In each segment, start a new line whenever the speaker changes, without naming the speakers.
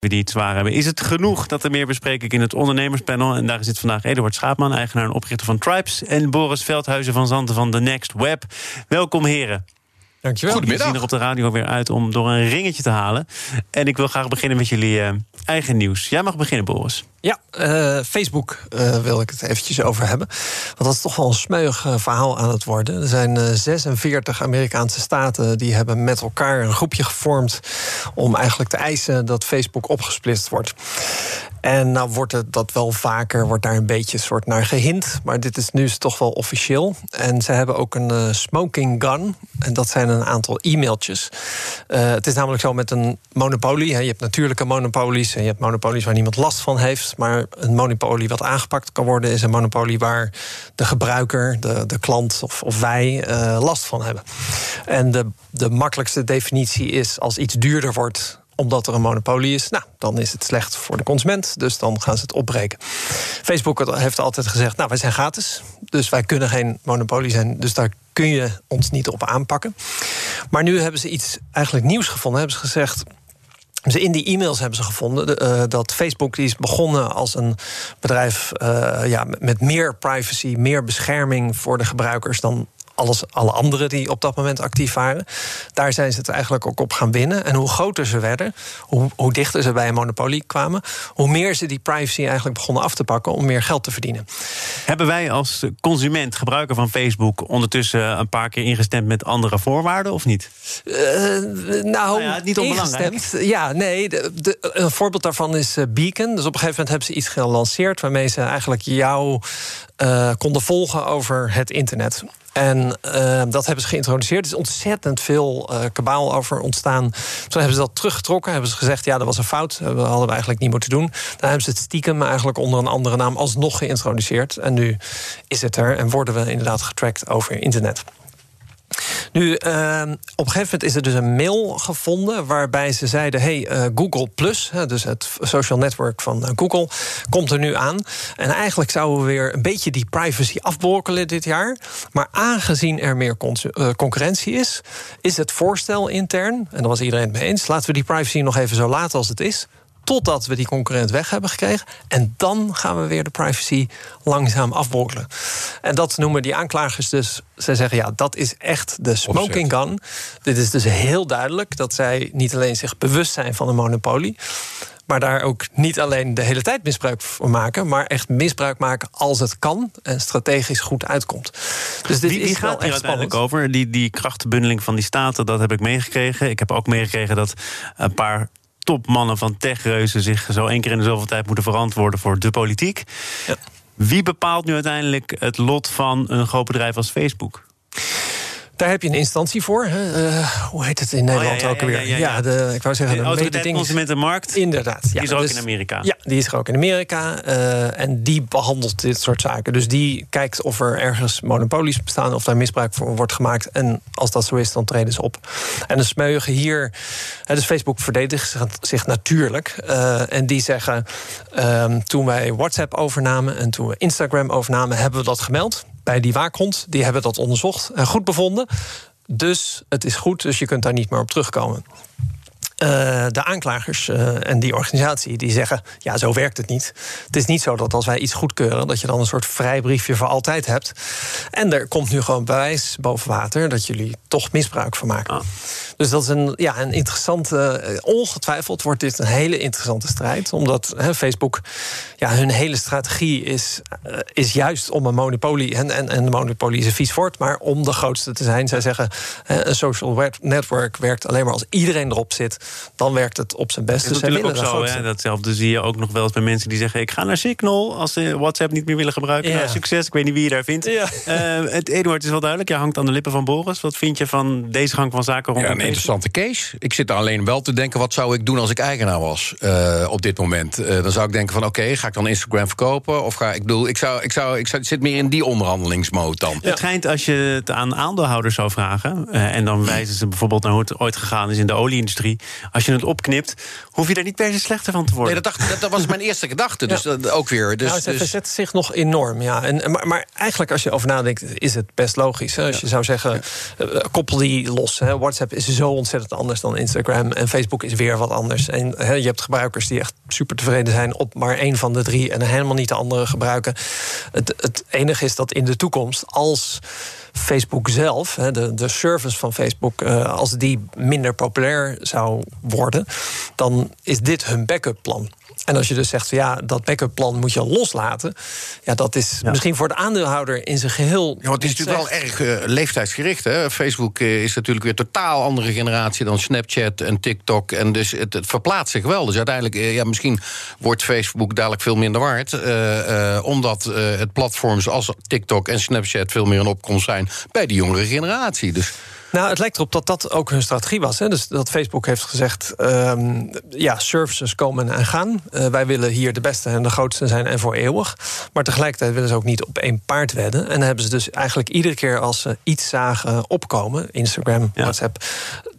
We die het zwaar hebben. Is het genoeg? Dat er meer bespreek ik in het ondernemerspanel. En daar zit vandaag Eduard Schaapman, eigenaar en oprichter van Tribes... en Boris Veldhuizen van Zanten van The Next Web. Welkom, heren.
Dankjewel.
We zien er op de radio weer uit om door een ringetje te halen. En ik wil graag beginnen met jullie eh, eigen nieuws. Jij mag beginnen, Boris.
Ja, uh, Facebook uh, wil ik het eventjes over hebben. Want dat is toch wel een smeuig uh, verhaal aan het worden. Er zijn 46 Amerikaanse staten die hebben met elkaar een groepje gevormd... om eigenlijk te eisen dat Facebook opgesplitst wordt. En nou wordt het dat wel vaker, wordt daar een beetje soort naar gehind. Maar dit is nu toch wel officieel. En ze hebben ook een smoking gun. En dat zijn een aantal e-mailtjes. het is namelijk zo met een monopolie. Hè. Je hebt natuurlijke monopolies en je hebt monopolies waar niemand last van heeft. Maar een monopolie wat aangepakt kan worden, is een monopolie waar de gebruiker, de, de klant of, of wij uh, last van hebben. En de, de makkelijkste definitie is als iets duurder wordt omdat er een monopolie is, nou, dan is het slecht voor de consument. Dus dan gaan ze het opbreken. Facebook heeft altijd gezegd, nou, wij zijn gratis. Dus wij kunnen geen monopolie zijn. Dus daar kun je ons niet op aanpakken. Maar nu hebben ze iets eigenlijk nieuws gevonden. Hebben ze gezegd, dus in die e-mails hebben ze gevonden uh, dat Facebook is begonnen als een bedrijf uh, ja, met meer privacy, meer bescherming voor de gebruikers dan alles, alle anderen die op dat moment actief waren. Daar zijn ze het eigenlijk ook op gaan winnen. En hoe groter ze werden, hoe, hoe dichter ze bij een monopolie kwamen, hoe meer ze die privacy eigenlijk begonnen af te pakken om meer geld te verdienen.
Hebben wij als consument, gebruiker van Facebook, ondertussen een paar keer ingestemd met andere voorwaarden of niet?
Uh, nou,
ja, niet onbelangrijk.
Ja, nee. De, de, een voorbeeld daarvan is Beacon. Dus op een gegeven moment hebben ze iets gelanceerd waarmee ze eigenlijk jou uh, konden volgen over het internet. En uh, dat hebben ze geïntroduceerd. Er is ontzettend veel uh, kabaal over ontstaan. Toen hebben ze dat teruggetrokken. Hebben ze gezegd, ja, dat was een fout. Dat hadden we eigenlijk niet moeten doen. Dan hebben ze het stiekem eigenlijk onder een andere naam alsnog geïntroduceerd. En nu is het er en worden we inderdaad getrackt over internet. Nu, uh, op een gegeven moment is er dus een mail gevonden waarbij ze zeiden: hey, uh, Google Plus, dus het social network van uh, Google, komt er nu aan. En eigenlijk zouden we weer een beetje die privacy afbrokkelen dit jaar. Maar aangezien er meer con concurrentie is, is het voorstel intern, en daar was iedereen het mee eens, laten we die privacy nog even zo laten als het is totdat we die concurrent weg hebben gekregen. En dan gaan we weer de privacy langzaam afbrokkelen. En dat noemen die aanklagers dus. Zij zeggen ja, dat is echt de smoking gun. Dit is dus heel duidelijk dat zij niet alleen zich bewust zijn van een monopolie. Maar daar ook niet alleen de hele tijd misbruik van maken, maar echt misbruik maken als het kan en strategisch goed uitkomt. Dus dit
wie, wie
is
gaat hier uiteindelijk over? Die, die krachtenbundeling van die staten, dat heb ik meegekregen. Ik heb ook meegekregen dat een paar topmannen van techreuzen zich zo één keer in de zoveel tijd moeten verantwoorden voor de politiek.
Ja.
Wie bepaalt nu uiteindelijk het lot van een groot bedrijf als Facebook?
Daar heb je een instantie voor. Uh, hoe heet het in Nederland
Oh, ja, ja,
ook alweer?
ja,
de, ik wou zeggen,
De
de
Consumentenmarkt.
Inderdaad.
Die is ook
dus-
in Amerika.
Ja, die is er ook in Amerika. eh, en die behandelt dit soort zaken. Dus die kijkt of er ergens monopolies bestaan, of daar misbruik voor wordt gemaakt. En als dat zo is, dan treden ze op. En de smeuigen hier. dus Facebook verdedigt zich, zich natuurlijk. eh, en die zeggen. ehm, toen wij WhatsApp overnamen en toen we Instagram overnamen, hebben we dat gemeld. Bij die waakhond. Die hebben dat onderzocht en goed bevonden. Dus het is goed, dus je kunt daar niet meer op terugkomen. Eh, de aanklagers eh, en die organisatie die zeggen: ja, zo werkt het niet. Het is niet zo dat als wij iets goedkeuren, dat je dan een soort vrijbriefje voor altijd hebt. En er komt nu gewoon bewijs boven water dat jullie toch misbruik van maken.
Ah.
Dus dat is een, ja, een interessante. eh, ongetwijfeld wordt dit een hele interessante strijd. Omdat Facebook, ja, hun hele strategie is, is juist om een monopolie. En, en, en de monopolie is een vies woord, maar om de grootste te zijn. Zij zeggen: een social web- network werkt alleen maar als iedereen erop zit. Dan werkt het op zijn best.
Dat is
Dus
natuurlijk ook zo. Hè? Datzelfde zie je ook nog wel eens bij mensen die zeggen... ik ga naar Signal als ze WhatsApp niet meer willen gebruiken.
Ja.
Nou, succes, ik weet niet wie je daar vindt.
Ja.
Eh, het Eduard is wel duidelijk, jij hangt aan de lippen van Boris. Wat vind je van deze gang van zaken rondom
Ja, nee, interessante case. Ik zit er alleen wel te denken, wat zou ik doen als ik eigenaar was uh, op dit moment? Uh, dan zou ik denken van, oké, ga ik dan Instagram verkopen? Of ga ik bedoel, ik zou, ik zou, ik zou, zit meer in die onderhandelingsmode dan.
Het schijnt als je het aan aandeelhouders zou vragen, uh, en dan wijzen ze bijvoorbeeld naar hoe het ooit gegaan is in de olieindustrie. Als je het opknipt, hoef je daar niet per se slechter van te worden.
Nee, dat, dacht, dat, dat was mijn eerste gedachte. Dus dat ook weer. Dus,
nou,
het
dus... verzet zich nog enorm, ja. En, maar, maar, eigenlijk, als je over nadenkt, is het best logisch. Hè? Als je zou zeggen, koppel die los. Hè? WhatsApp is zo ontzettend anders dan Instagram. En Facebook is weer wat anders. En hè, je hebt gebruikers die echt super tevreden zijn op maar één van de drie en helemaal niet de andere gebruiken. Het, het enige is dat in de toekomst, als Facebook zelf, de, de service van Facebook, uh, als die minder populair zou worden, dan is dit hun backup plan. En als je dus zegt, ja, dat backup plan moet je loslaten. Ja, dat is misschien voor de aandeelhouder in zijn geheel.
Ja, het is natuurlijk wel erg uh, leeftijdsgericht. Hè? Facebook uh, is natuurlijk weer totaal andere generatie dan Snapchat en TikTok. En dus het, het verplaatst zich wel. Dus uiteindelijk, uh, ja, misschien wordt Facebook dadelijk veel minder waard. omdat het platforms als TikTok en Snapchat veel meer een opkomst zijn bij de jongere generatie. Dus.
Nou, het lijkt erop dat dat ook hun strategie was. Hè? Dus dat Facebook heeft gezegd: um, ja, services komen en gaan. Uh, wij willen hier de beste en de grootste zijn en voor eeuwig. Maar tegelijkertijd willen ze ook niet op één paard wedden. En dan hebben ze dus eigenlijk iedere keer als ze iets zagen opkomen, Instagram, ja. WhatsApp,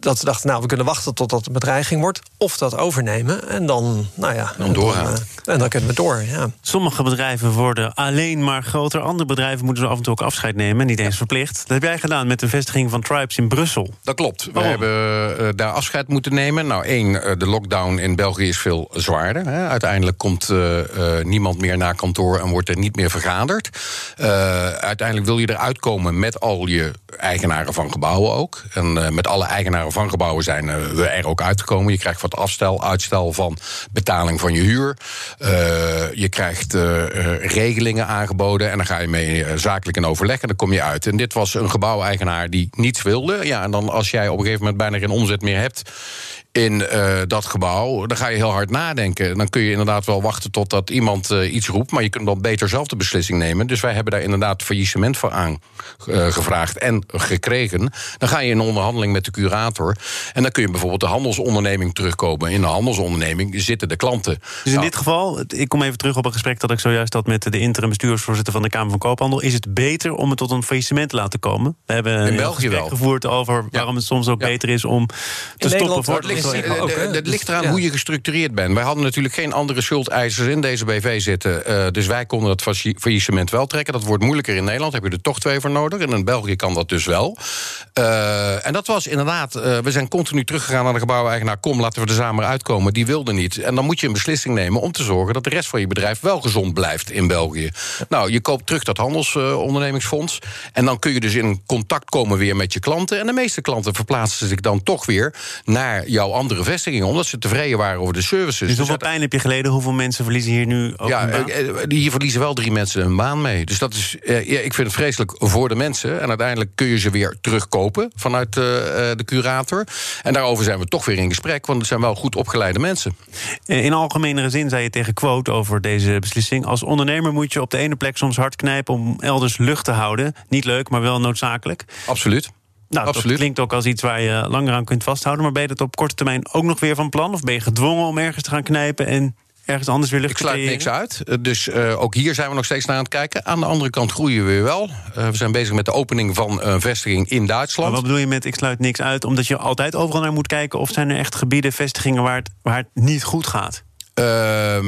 dat ze dachten: nou, we kunnen wachten totdat een bedreiging wordt, of dat overnemen. En dan, nou ja,
dan doorgaan.
Uh, en dan kunnen we door. Ja.
Sommige bedrijven worden alleen maar groter. Andere bedrijven moeten ze af en toe ook afscheid nemen, niet eens verplicht. Dat heb jij gedaan met de vestiging van Tribes in Brussel.
Dat klopt. We hebben uh, daar afscheid moeten nemen. Nou, één, uh, de lockdown in België is veel zwaarder. Hè. Uiteindelijk komt uh, niemand meer naar kantoor en wordt er niet meer vergaderd. uiteindelijk wil je eruit komen met al je eigenaren van gebouwen ook. En met alle eigenaren van gebouwen zijn we er ook uitgekomen. Je krijgt wat afstel, uitstel van betaling van je huur. je krijgt regelingen aangeboden en dan ga je mee zakelijk in overleg en dan kom je uit. En dit was een gebouweigenaar die niets wilde. Ja, en dan als jij op een gegeven moment bijna geen omzet meer hebt in uh, dat gebouw, dan ga je heel hard nadenken. Dan kun je inderdaad wel wachten totdat iemand uh, iets roept, maar je kunt dan beter zelf de beslissing nemen. Dus wij hebben daar inderdaad faillissement voor aangevraagd uh, en gekregen. Dan ga je in onderhandeling met de curator en dan kun je bijvoorbeeld de handelsonderneming terugkomen. In de handelsonderneming zitten de klanten.
Dus in nou, dit geval, ik kom even terug op een gesprek dat ik zojuist had met de interim bestuursvoorzitter van de Kamer van Koophandel. Is het beter om het tot een faillissement te laten komen? We hebben een
België
gesprek
wel.
gevoerd over waarom het soms ook ja. beter is om te stoppen voor
het het ligt eraan ja. hoe je gestructureerd bent. Wij hadden natuurlijk geen andere schuldeisers in deze BV zitten. Uh, dus wij konden dat faillissement wel trekken. Dat wordt moeilijker in Nederland. Heb je er toch twee voor nodig. En in België kan dat dus wel. Uh, en dat was inderdaad. Uh, we zijn continu teruggegaan naar de gebouweigenaar. Kom, laten we er samen uitkomen. Die wilde niet. En dan moet je een beslissing nemen om te zorgen dat de rest van je bedrijf wel gezond blijft in België. Nou, je koopt terug dat handelsondernemingsfonds. en dan kun je dus in contact komen weer met je klanten. En de meeste klanten verplaatsen zich dan toch weer naar jouw andere vestigingen, omdat ze tevreden waren over de services.
Dus hoeveel pijn heb je geleden? Hoeveel mensen verliezen hier nu ook
ja,
een
baan? Hier verliezen wel drie mensen een baan mee. Dus dat is, eh, ja, ik vind het vreselijk voor de mensen. En uiteindelijk kun je ze weer terugkopen vanuit uh, de curator. En daarover zijn we toch weer in gesprek, want het zijn wel goed opgeleide mensen.
In algemenere zin zei je tegen Quote over deze beslissing. Als ondernemer moet je op de ene plek soms hard knijpen om elders lucht te houden. Niet leuk, maar wel noodzakelijk.
Absoluut.
Nou,
Absoluut.
dat klinkt ook als iets waar je langer aan kunt vasthouden. Maar ben je dat op korte termijn ook nog weer van plan? Of ben je gedwongen om ergens te gaan knijpen en ergens anders weer lucht
Ik sluit niks uit. Dus uh, ook hier zijn we nog steeds naar aan het kijken. Aan de andere kant groeien we weer wel. Uh, we zijn bezig met de opening van een vestiging in Duitsland.
Maar wat bedoel je met ik sluit niks uit? Omdat je altijd overal naar moet kijken? Of zijn er echt gebieden, vestigingen waar het, waar het niet goed gaat?
Uh,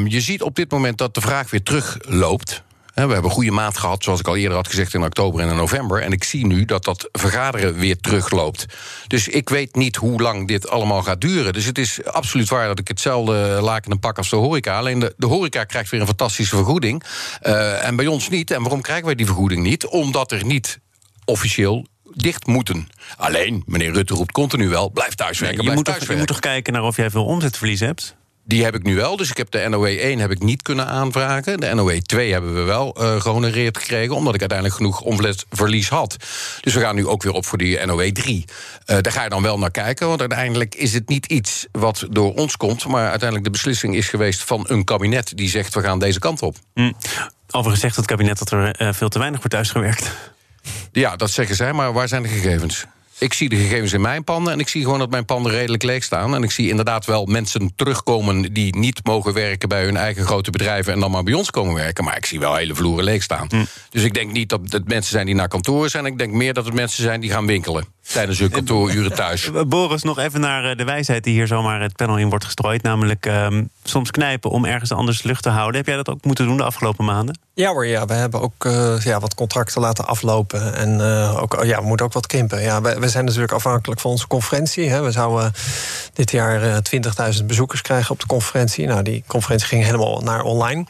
je ziet op dit moment dat de vraag weer terugloopt. We hebben goede maand gehad, zoals ik al eerder had gezegd, in oktober en in november. En ik zie nu dat dat vergaderen weer terugloopt. Dus ik weet niet hoe lang dit allemaal gaat duren. Dus het is absoluut waar dat ik hetzelfde laken en pak als de horeca. Alleen de, de horeca krijgt weer een fantastische vergoeding. Uh, en bij ons niet. En waarom krijgen wij die vergoeding niet? Omdat er niet officieel dicht moeten. Alleen, meneer Rutte roept continu wel, blijf thuiswerken,
nee, je,
blijf
moet
thuiswerken.
toch, je moet toch kijken naar of jij veel omzetverlies hebt?
Die heb ik nu wel. Dus ik heb de NOE 1 heb ik niet kunnen aanvragen. De NOE 2 hebben we wel uh, gehonoreerd gekregen... omdat ik uiteindelijk genoeg omzetverlies had. Dus we gaan nu ook weer op voor die NOE 3. Uh, daar ga je dan wel naar kijken, want uiteindelijk is het niet iets... wat door ons komt, maar uiteindelijk de beslissing is geweest... van een kabinet die zegt, we gaan deze kant op.
Mm. Overigens zegt het kabinet dat er uh, veel te weinig wordt thuisgewerkt.
Ja, dat zeggen zij, maar waar zijn de gegevens? Ik zie de gegevens in mijn panden en ik zie gewoon dat mijn panden redelijk leeg staan. En ik zie inderdaad wel mensen terugkomen die niet mogen werken bij hun eigen grote bedrijven en dan maar bij ons komen werken. Maar ik zie wel hele vloeren leeg staan. Hm. Dus ik denk niet dat het mensen zijn die naar kantoor zijn. Ik denk meer dat het mensen zijn die gaan winkelen tijdens hun kantooruren thuis.
Eh, Boris, nog even naar eh, de wijsheid die hier zomaar het panel in wordt gestrooid. Namelijk um, soms knijpen om ergens anders lucht te houden. Heb jij dat ook moeten doen de afgelopen maanden?
Ja hoor, ja. we hebben ook uh, ja, wat contracten laten aflopen. En uh, ook, ja, we moeten ook wat krimpen. Ja, we, we zijn natuurlijk afhankelijk van onze conferentie. Hè. We zouden dit jaar 20.000 bezoekers krijgen op de conferentie. Nou, die conferentie ging helemaal naar online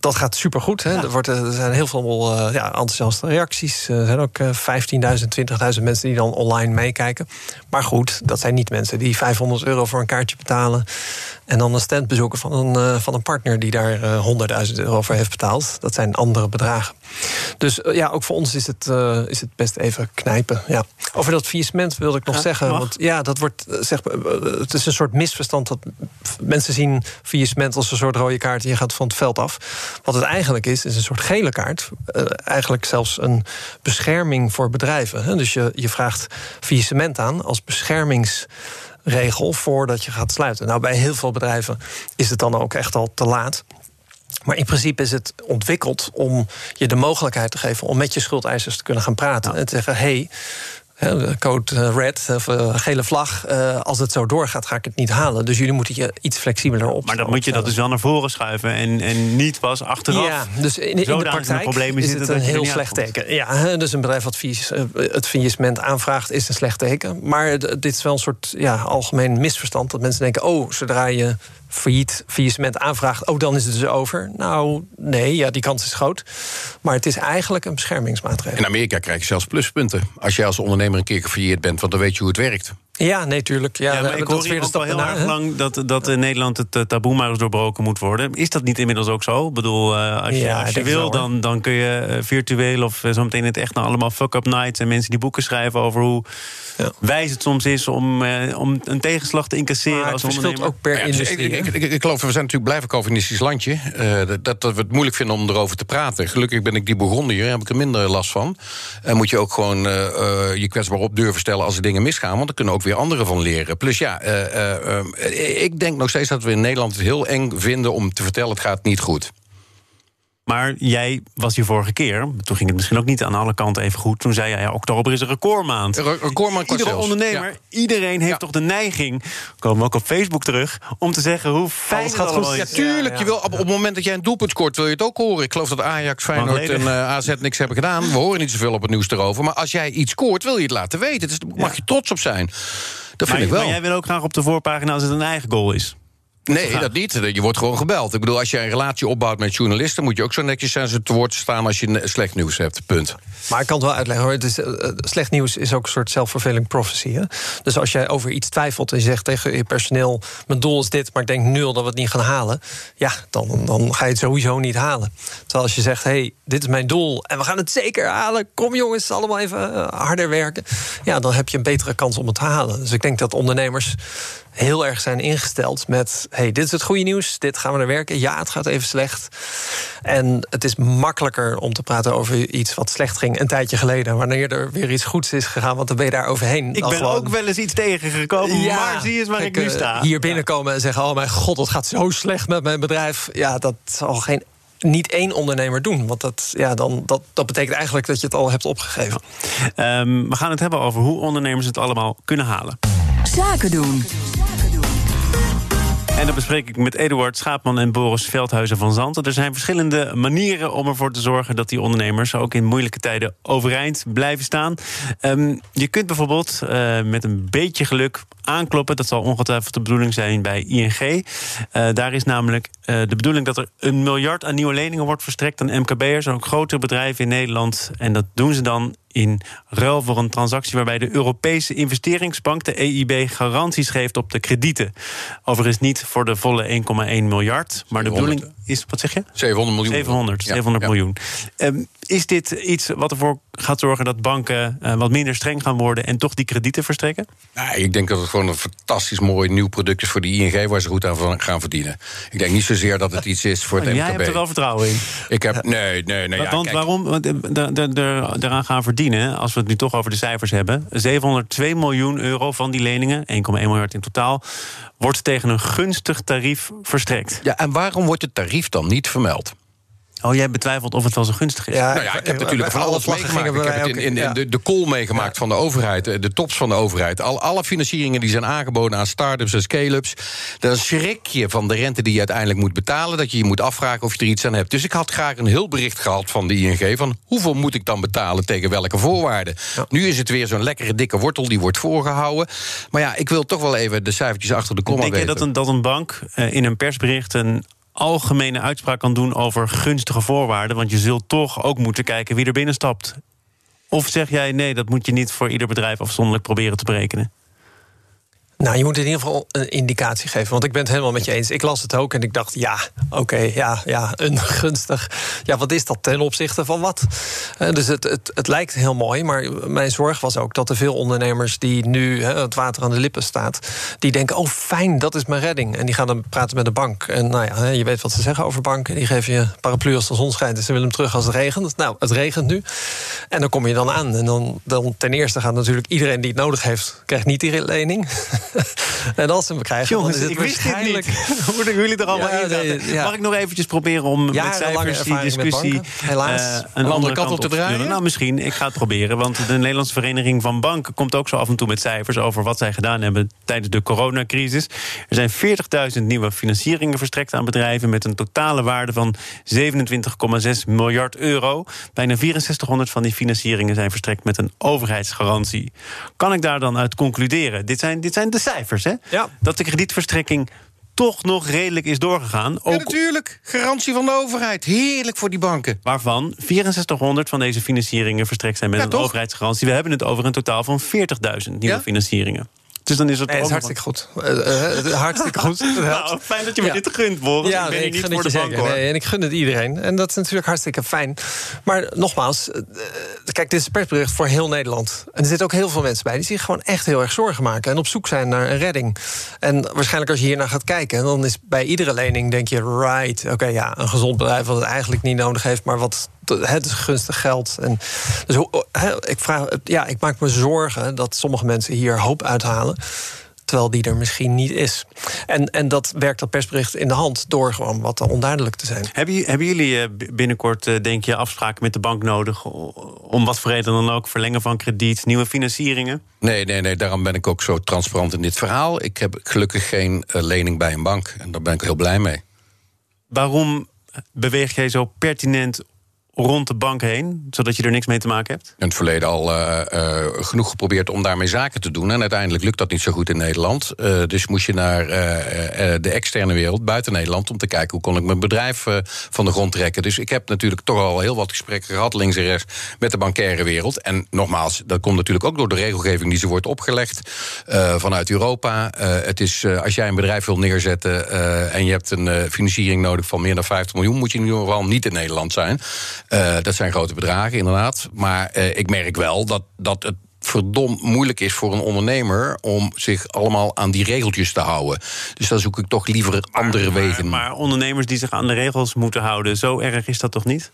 dat gaat supergoed. Hè? Er, wordt, er zijn heel veel uh, ja, enthousiaste reacties. Er zijn ook uh, 15.000, 20.000 mensen die dan online meekijken. Maar goed, dat zijn niet mensen die 500 euro voor een kaartje betalen... en dan een stand bezoeken van een, uh, van een partner... die daar 100.000 euro voor heeft betaald. Dat zijn andere bedragen. Dus ja, ook voor ons is het, is het best even knijpen. Ja. Over dat faillissement wilde ik nog ja, zeggen. Want ja, dat wordt, zeg, het is een soort misverstand... dat mensen zien faillissement als een soort rode kaart... en je gaat van het veld af... Wat het eigenlijk is, is een soort gele kaart. Uh, eigenlijk zelfs een bescherming voor bedrijven. Hè? Dus je, je vraagt faillissement aan als beschermingsregel voordat je gaat sluiten. Nou, bij heel veel bedrijven is het dan ook echt al te laat. Maar in principe is het ontwikkeld om je de mogelijkheid te geven om met je schuldeisers te kunnen gaan praten. Ja. En te zeggen: hé, hey, code red, of gele vlag. als het zo doorgaat, ga ik het niet halen. Dus jullie moeten je iets flexibeler op.
Maar dan moet je dat dus wel naar voren schuiven en, en niet pas achteraf.
Ja, dus in, in de praktijk is het een heel slecht teken. Ja, dus een bedrijf wat het faillissement aanvraagt, is een slecht teken. Maar dit is wel een soort ja, algemeen misverstand. Dat mensen denken: oh, zodra je failliet, faillissement aanvraagt, ook dan is het dus over. Nou, nee, ja, die kans is groot. Maar het is eigenlijk een beschermingsmaatregel.
In Amerika krijg je zelfs pluspunten. Als je als ondernemer een keer gefailleerd bent, want dan weet je hoe het werkt.
Ja, nee, tuurlijk. Ja,
ja maar ik hoor hier al heel erg lang dat, dat in Nederland het taboe maar eens doorbroken moet worden. Is dat niet inmiddels ook zo? Ik bedoel, uh, als je, ja, als je wil, dan, dan kun je uh, virtueel of uh, zometeen het echt nou allemaal fuck-up nights... en mensen die boeken schrijven over hoe ja. wijs het soms is om, om een tegenslag te incasseren
maar
als
ondernemer. ook per industrie.
Ik, ik, ik, ik, geloof, we zijn natuurlijk blijven Calvinistisch landje. dat, dat we het moeilijk vinden om erover te praten. Gelukkig ben ik die begonnen hier, heb ik er minder last van. En moet je ook gewoon je kwetsbaar op durven stellen als er dingen misgaan... want dan kunnen ook weer anderen van leren. Plus ja, uh, uh, ik denk nog steeds dat we in Nederland het heel eng vinden om te vertellen: het gaat niet goed.
Maar jij was hier vorige keer. Toen ging het misschien ook niet aan alle kanten even goed. Toen zei jij, ja, oktober is een recordmaand.
Een recordmaand
Iedere ondernemer, ja. iedereen heeft ja. toch de neiging... komen we ook op Facebook terug... om te zeggen hoe fijn het gaat goed.
Ja, tuurlijk. Je wil, op, op, het moment dat jij een doelpunt scoort, wil je het ook horen. Ik geloof dat Ajax, Feyenoord en uh, AZ niks hebben gedaan. We horen niet zoveel op het nieuws erover. Maar als jij iets scoort, wil je het laten weten. Dus daar mag je trots op zijn. Dat vind
maar,
ik wel.
Maar jij wil ook graag op de voorpagina als het een eigen goal is.
Nee, dat niet. Je wordt gewoon gebeld. Ik bedoel, als je een relatie opbouwt met journalisten... moet je ook zo netjes zijn ze te woord staan als je slecht nieuws hebt. Punt.
Maar ik kan het wel uitleggen hoor. Dus, uh, slecht nieuws is ook een soort self-fulfilling prophecy. Hè? Dus als jij over iets twijfelt en je zegt tegen je personeel... mijn doel is dit, maar ik denk nul dat we het niet gaan halen... ja, dan, dan ga je het sowieso niet halen. Terwijl als je zegt, hey, dit is mijn doel... en we gaan het zeker halen, kom jongens, allemaal even uh, harder werken... ja, dan heb je een betere kans om het te halen. Dus ik denk dat ondernemers heel erg zijn ingesteld met... hey, dit is het goede nieuws, dit gaan we naar werken. Ja, het gaat even slecht. En het is makkelijker om te praten over iets wat slecht ging... een tijdje geleden, wanneer er weer iets goeds is gegaan... want dan ben je daar overheen.
Ik ben
gewoon...
ook wel eens iets tegengekomen, ja, maar zie eens waar ik nu sta.
Hier binnenkomen en zeggen, oh mijn god, het gaat zo slecht met mijn bedrijf. Ja, dat zal geen niet één ondernemer doen. Want dat, ja, dan, dat, dat betekent eigenlijk dat je het al hebt opgegeven.
Um, we gaan het hebben over hoe ondernemers het allemaal kunnen halen.
Zaken doen.
En dat bespreek ik met Eduard Schaapman en Boris Veldhuizen van Zanten. Er zijn verschillende manieren om ervoor te zorgen dat die ondernemers ook in moeilijke tijden overeind blijven staan. Um, je kunt bijvoorbeeld uh, met een beetje geluk aankloppen. Dat zal ongetwijfeld de bedoeling zijn bij ING. Uh, daar is namelijk uh, de bedoeling dat er een miljard aan nieuwe leningen wordt verstrekt aan MKB'ers en ook grotere bedrijven in Nederland. En dat doen ze dan in ruil voor een transactie waarbij de Europese investeringsbank, de EIB, garanties geeft op de kredieten. Overigens niet voor de volle 1,1 miljard, maar de bedoeling is, wat zeg je?
700 miljoen.
700, 700 ja, miljoen. Um, is dit iets wat ervoor gaat zorgen dat banken uh, wat minder streng gaan worden en toch die kredieten verstrekken?
Nou, ik denk dat het gewoon een fantastisch mooi nieuw product is voor de ING waar ze goed aan gaan verdienen. Ik denk niet zozeer dat het iets is voor het
oh,
MKB.
Jij hebt er wel vertrouwen in.
Ik heb nee, nee, nee.
Ja, want
kijk.
waarom? Want eraan gaan verdienen, als we het nu toch over de cijfers hebben, 702 miljoen euro van die leningen, 1,1 miljard in totaal, wordt tegen een gunstig tarief verstrekt.
Ja, en waarom wordt het tarief dan niet vermeld?
Oh, jij betwijfelt of het wel zo gunstig is?
Ja, nou ja ik heb natuurlijk van alles meegemaakt. Ik heb het in, in, in de, de call meegemaakt van de overheid, de tops van de overheid. Al, alle financieringen die zijn aangeboden aan start-ups en scale-ups. Dan schrik je van de rente die je uiteindelijk moet betalen. Dat je je moet afvragen of je er iets aan hebt. Dus ik had graag een heel bericht gehad van de ING. Van hoeveel moet ik dan betalen tegen welke voorwaarden? Ja. Nu is het weer zo'n lekkere dikke wortel die wordt voorgehouden. Maar ja, ik wil toch wel even de cijfertjes achter de komma
Denk
weten.
je dat een, dat een bank uh, in een persbericht een algemene uitspraak kan doen over gunstige voorwaarden. Want je zult toch ook moeten kijken wie er binnen stapt. Of zeg jij nee, dat moet je niet voor ieder bedrijf afzonderlijk proberen te berekenen?
Nou, je moet in ieder geval een indicatie geven. Want ik ben het helemaal met je eens. Ik las het ook en ik dacht, ja, oké, ja, ja, een gunstig. Ja, wat is dat ten opzichte van wat? Uh, dus het, het, het lijkt heel mooi, maar mijn zorg was ook dat er veel ondernemers die nu het water aan de lippen staat, die denken, oh fijn, dat is mijn redding. En die gaan dan praten met de bank. En nou ja, je weet wat ze zeggen over banken. Die geven je paraplu als de zon schijnt en ze willen hem terug als het regent. Nou, het regent nu. En dan kom je dan aan. En dan, dan ten eerste gaat natuurlijk iedereen die het nodig heeft, krijgt niet die lening. en als ze hem krijgen,
Jongens,
dan is het
ik wist dit niet. Hoe moeten jullie er allemaal
Ja,
in zaten? Mag ik nog eventjes proberen om met cijfers die discussie
helaas.
eh,
Een
een andere
kant
kant
op te draaien?
Nou, misschien. Ik ga het proberen. Want de Nederlandse Vereniging van Banken komt ook zo af en toe met cijfers over wat zij gedaan hebben tijdens de coronacrisis. Er zijn 40.000 nieuwe financieringen verstrekt aan bedrijven met een totale waarde van 27,6 miljard euro. Bijna 6400 van die financieringen zijn verstrekt met een overheidsgarantie. Kan ik daar dan uit concluderen? Dit zijn, dit zijn de cijfers, hè?
Ja.
Dat de kredietverstrekking toch nog redelijk is doorgegaan.
Ja,
Ook
natuurlijk. Garantie van de overheid. Heerlijk voor die banken.
waarvan 6400 van deze financieringen verstrekt zijn met
Ja,
een
toch?
overheidsgarantie. We hebben het over een totaal van 40.000 nieuwe
Ja?
financieringen. Dus dan is het
Nee, het is hartstikke goed. Eh, eh, hartstikke goed.
Nou, fijn dat je me
Ja.
dit gunt, Boris. ik ben
nee,
hier niet voor de bank, hoor.
Nee, en ik gun het iedereen. En dat is natuurlijk hartstikke fijn. Maar nogmaals, eh, kijk, dit is een persbericht voor heel Nederland. En er zitten ook heel veel mensen bij die zich gewoon echt heel erg zorgen maken. En op zoek zijn naar een redding. En waarschijnlijk als je hier naar gaat kijken, dan is bij iedere lening denk je, right, oké, ja, een gezond bedrijf wat het eigenlijk niet nodig heeft, maar wat het is gunstig geld. En dus hè, ik vraag, ja, ik maak me zorgen dat sommige mensen hier hoop uithalen terwijl die er misschien niet is. En, en dat werkt dat persbericht in de hand door gewoon wat onduidelijk te zijn.
Hebben, hebben jullie eh, binnenkort, eh, denk je, afspraken met de bank nodig... om wat voor reden dan ook, verlengen van krediet, nieuwe financieringen?
Nee, nee, nee. Daarom ben ik ook zo transparant in dit verhaal. Ik heb gelukkig geen eh, lening bij een bank. En daar ben ik heel blij mee.
Waarom beweeg jij zo pertinent rond de bank heen, zodat je er niks mee te maken hebt?
in het verleden al eh, eh, genoeg geprobeerd om daarmee zaken te doen. En uiteindelijk lukt dat niet zo goed in Nederland. Eh, dus moest je naar de externe wereld, buiten Nederland... om te kijken hoe kon ik mijn bedrijf van de grond trekken. Dus ik heb natuurlijk toch al heel wat gesprekken gehad... links en rechts met de bankaire wereld. En nogmaals, dat komt natuurlijk ook door de regelgeving... die ze wordt opgelegd vanuit Europa. Het is, als jij een bedrijf wil neerzetten... en je hebt een financiering nodig van meer dan 50 miljoen... moet je ieder geval niet in Nederland zijn. Eh, dat zijn grote bedragen, inderdaad. Maar eh, ik merk wel dat, dat het verdomd moeilijk is voor een ondernemer om zich allemaal aan die regeltjes te houden. Dus dan zoek ik toch liever andere wegen.
Maar, maar ondernemers die zich aan de regels moeten houden, zo erg is dat toch niet?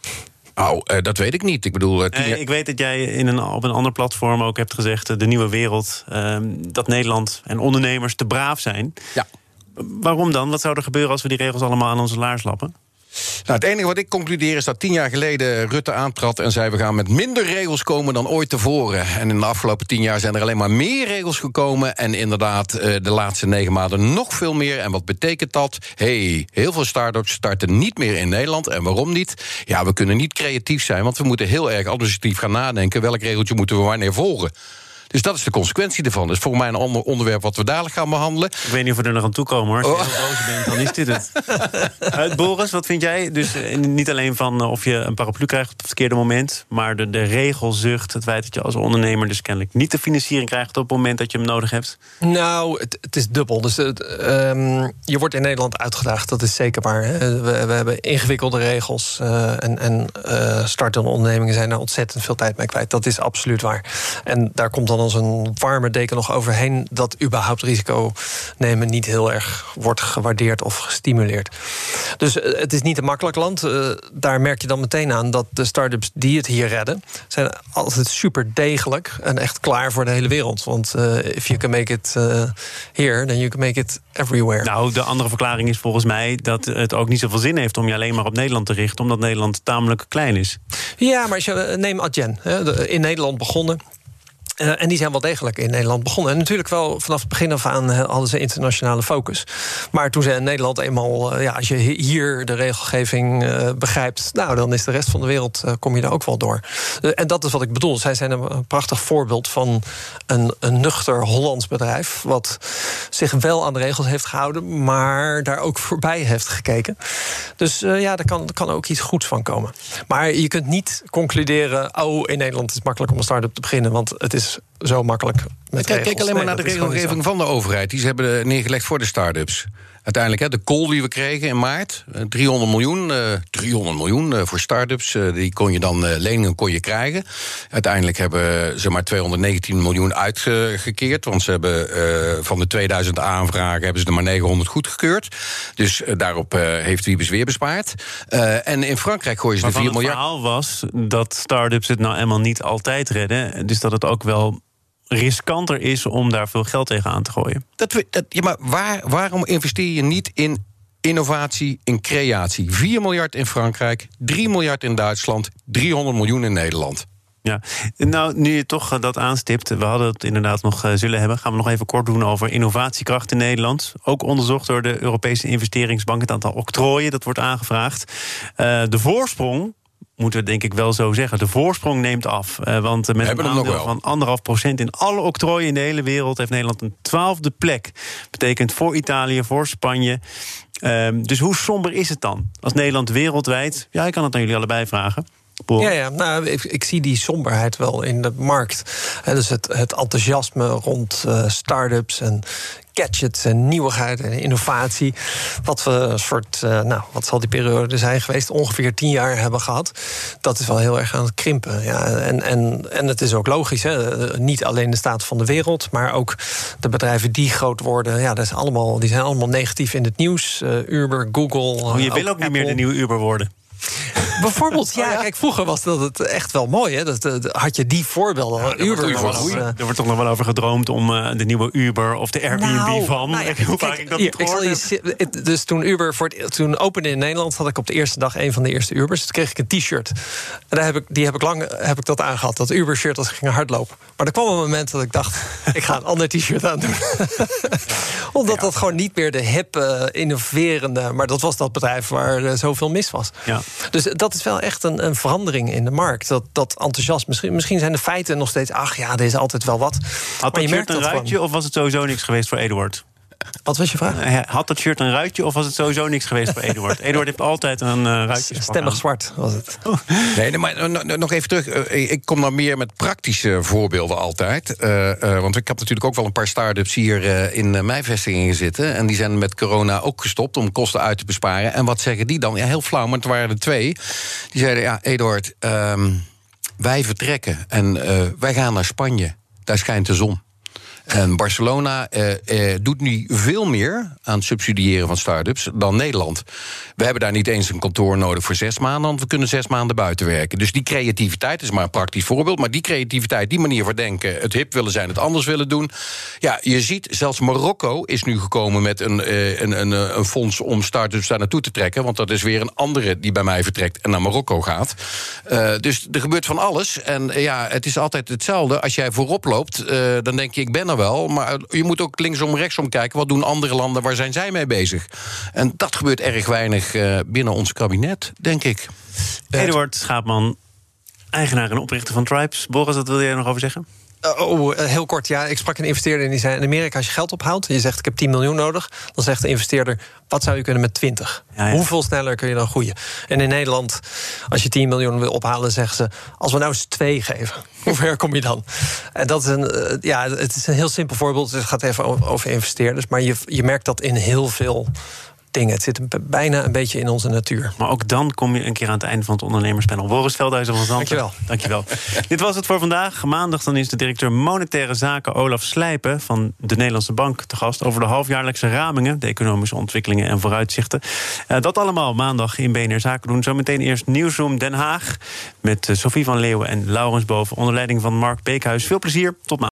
Nou, eh, dat weet ik niet. Ik bedoel,
ik weet dat jij in een, op een ander platform ook hebt gezegd, de nieuwe wereld, eh, dat Nederland en ondernemers te braaf zijn.
ja.
Waarom dan? Wat zou er gebeuren als we die regels allemaal aan onze laars lappen?
Nou, het enige wat ik concludeer is dat tien jaar geleden Rutte aantrad en zei: we gaan met minder regels komen dan ooit tevoren. En in de afgelopen tien jaar zijn er alleen maar meer regels gekomen. En inderdaad, eh, de laatste negen maanden nog veel meer. En wat betekent dat? hey, heel veel start-ups starten niet meer in Nederland. En waarom niet? Ja, we kunnen niet creatief zijn, want we moeten heel erg administratief gaan nadenken. Welk regeltje moeten we wanneer volgen? Dus dat is de consequentie ervan. Dus voor mij een ander onderwerp wat we dadelijk gaan behandelen.
Ik weet niet of we er nog aan toe komen hoor. Als je oh. boos bent, dan is dit het. uh, Boris, wat vind jij? Dus uh, niet alleen van uh, of je een paraplu krijgt op het verkeerde moment, maar de, de regelzucht, het feit dat je als ondernemer dus kennelijk niet de financiering krijgt op het moment dat je hem nodig hebt.
Nou, het, het is dubbel. Dus um, je wordt in Nederland uitgedaagd, dat is zeker waar. We, we, hebben ingewikkelde regels en, en startende ondernemingen zijn daar ontzettend veel tijd mee kwijt. Dat is absoluut waar. En daar komt dan als een warme deken nog overheen dat überhaupt risico nemen niet heel erg wordt gewaardeerd of gestimuleerd. Dus eh, het is niet een makkelijk land. Uh, daar merk je dan meteen aan dat de start-ups die het hier redden, zijn altijd super degelijk en echt klaar voor de hele wereld. Want uh, if you can make it here, then you can make it everywhere.
Nou, de andere verklaring is volgens mij dat het ook niet zoveel zin heeft om je alleen maar op Nederland te richten, omdat Nederland tamelijk klein is.
Ja, maar als je, neem Adyen, in Nederland begonnen. Uh, en die zijn wel degelijk in Nederland begonnen. En natuurlijk wel vanaf het begin af aan hadden ze internationale focus. Maar toen ze in Nederland eenmaal, uh, ja, als je hier de regelgeving begrijpt, nou, dan is de rest van de wereld, kom je daar ook wel door. en dat is wat ik bedoel. Zij zijn een prachtig voorbeeld van een, een nuchter Hollands bedrijf. Wat zich wel aan de regels heeft gehouden, maar daar ook voorbij heeft gekeken. Dus ja, daar kan, kan ook iets goeds van komen. Maar je kunt niet concluderen, oh, in Nederland is het makkelijk om een start-up te beginnen, want het is zo makkelijk. Met
kijk, kijk alleen maar naar de regelgeving van de overheid. Die ze hebben neergelegd voor de start-ups. Uiteindelijk, hè, de call die we kregen in maart, 300 eh, miljoen, uh, eh, 300 miljoen uh, voor start-ups. Uh, die kon je dan leningen kon je krijgen. Uiteindelijk hebben ze maar 219 miljoen uitgekeerd. Want ze hebben van de 2000 aanvragen hebben ze er maar 900 goedgekeurd. Dus daarop heeft Wiebes weer bespaard. en in Frankrijk gooien ze de 4 miljard. Het
verhaal was dat start-ups het nou eenmaal niet altijd redden. Dus dat het ook wel riskanter is om daar veel geld tegen aan te gooien.
Dat, dat, ja, maar waar, waarom investeer je niet in innovatie, in creatie? 4 miljard in Frankrijk, 3 miljard in Duitsland, 300 miljoen in Nederland.
Ja, nou, nu je toch eh, dat aanstipt, we hadden het inderdaad nog uh, zullen hebben, gaan we nog even kort doen over innovatiekracht in Nederland. Ook onderzocht door de Europese Investeringsbank, het aantal octrooien dat wordt aangevraagd. Uh, de voorsprong moeten we denk ik wel zo zeggen. De voorsprong neemt af. Uh, want met een aandeel van anderhalf procent in alle octrooien in de hele wereld... heeft Nederland een twaalfde plek. Betekent voor Italië, voor Spanje. Uh, dus hoe somber is het dan? Als Nederland wereldwijd... Ja, ik kan het aan jullie allebei vragen.
Ja, ja nou, ik, ik, zie die somberheid wel in de markt. dus het, het enthousiasme rond uh, start-ups en gadgets en nieuwigheid en innovatie. Wat we een soort, uh, nou, wat zal die periode zijn geweest? Ongeveer tien jaar hebben gehad. Dat is wel heel erg aan het krimpen. Ja. En, en, en het is ook logisch. Hè? Niet alleen de staat van de wereld, maar ook de bedrijven die groot worden. Ja, dat is allemaal, die zijn allemaal negatief in het nieuws. Uh, Uber, Google.
Oh, je wil ook niet meer de nieuwe Uber worden.
Bijvoorbeeld, ja, kijk, vroeger was dat het echt wel mooi. Hè? Dat, dat had je die voorbeelden. Ja,
Uber was, uh, er wordt toch nog wel over gedroomd om uh, de nieuwe Uber of de Airbnb nou, van. Nou ja, Hoe vaak ik dat hier, ik
je, Dus toen Uber voor het, toen opende in Nederland, had ik op de eerste dag een van de eerste Ubers. Toen kreeg ik een t-shirt. En daar heb ik, die heb ik lang heb ik dat aangehad. Dat Uber-shirt als ik ging hardlopen. Maar er kwam een moment dat ik dacht, ik ga een ander t-shirt aandoen. Omdat ja. dat gewoon niet meer de hip, uh, innoverende. Maar dat was dat bedrijf waar uh, zoveel mis was. Ja. Dus dat is wel echt een, een verandering in de markt. Dat, dat enthousiasme. Misschien, misschien zijn de feiten nog steeds. Ach ja, er is altijd wel wat.
Had maar je merkt een ruitje of was het sowieso niks geweest voor Eduard?
Wat was je vraag?
Eh, had dat shirt een ruitje of was het sowieso niks geweest voor Eduard? Eduard heeft altijd een uh, ruitje.
Stemmig zwart was het.
Oh. Nee, maar nog even terug. Eh, ik kom dan meer met praktische voorbeelden altijd. want ik heb natuurlijk ook wel een paar start-ups hier in mijn vestigingen zitten. En die zijn met corona ook gestopt om kosten uit te besparen. En wat zeggen die dan? Ja, heel flauw, maar het waren er twee. Die zeiden, ja, Eduard, ehm, wij vertrekken en wij gaan naar Spanje. Daar schijnt de zon. En Barcelona eh, eh, doet nu veel meer aan het subsidiëren van start-ups dan Nederland. We hebben daar niet eens een kantoor nodig voor zes maanden, want we kunnen zes maanden buiten werken. Dus die creativiteit is maar een praktisch voorbeeld. Maar die creativiteit, die manier van denken, het hip willen zijn, het anders willen doen. Ja, je ziet, zelfs Marokko is nu gekomen met een, eh, een, een, een fonds om start-ups daar naartoe te trekken. Want dat is weer een andere die bij mij vertrekt en naar Marokko gaat. Uh, dus er gebeurt van alles. En ja, het is altijd hetzelfde. Als jij voorop loopt, dan denk je, ik ben er wel. Maar je moet ook linksom, rechtsom kijken. Wat doen andere landen? Waar zijn zij mee bezig? En dat gebeurt erg weinig uh, binnen ons kabinet, denk ik.
Eduard Schaapman, eigenaar en oprichter van Tribes. Boris, wat wil jij nog over zeggen?
Oh, heel kort. Ja, ik sprak een investeerder en die zei... in Amerika, als je geld ophaalt je zegt ik heb 10 miljoen nodig... dan zegt de investeerder, wat zou je kunnen met 20? Ja, Hoeveel sneller kun je dan groeien? En in Nederland, als je 10 miljoen wil ophalen... zeggen ze, als we nou eens 2 geven, hoe ver kom je dan? En dat is een, ja, het is een heel simpel voorbeeld. Het gaat even over investeerders. Maar je, je merkt dat in heel veel het zit bijna een beetje in onze natuur.
Maar ook dan kom je een keer aan het einde van het ondernemerspanel. Boris Veldhuizen van Zand.
Dankjewel.
Dankjewel. Dit was het voor vandaag. Maandag dan is de directeur Monetaire Zaken Olaf Slijpen... van de Nederlandse Bank te gast over de halfjaarlijkse ramingen... de economische ontwikkelingen en vooruitzichten. Uh, dat allemaal maandag in BNR Zaken doen. Zometeen eerst Nieuwsroom Den Haag... met uh, Sophie van Leeuwen en Laurens Boven... onder leiding van Mark Beekhuis. Veel plezier. Tot maandag.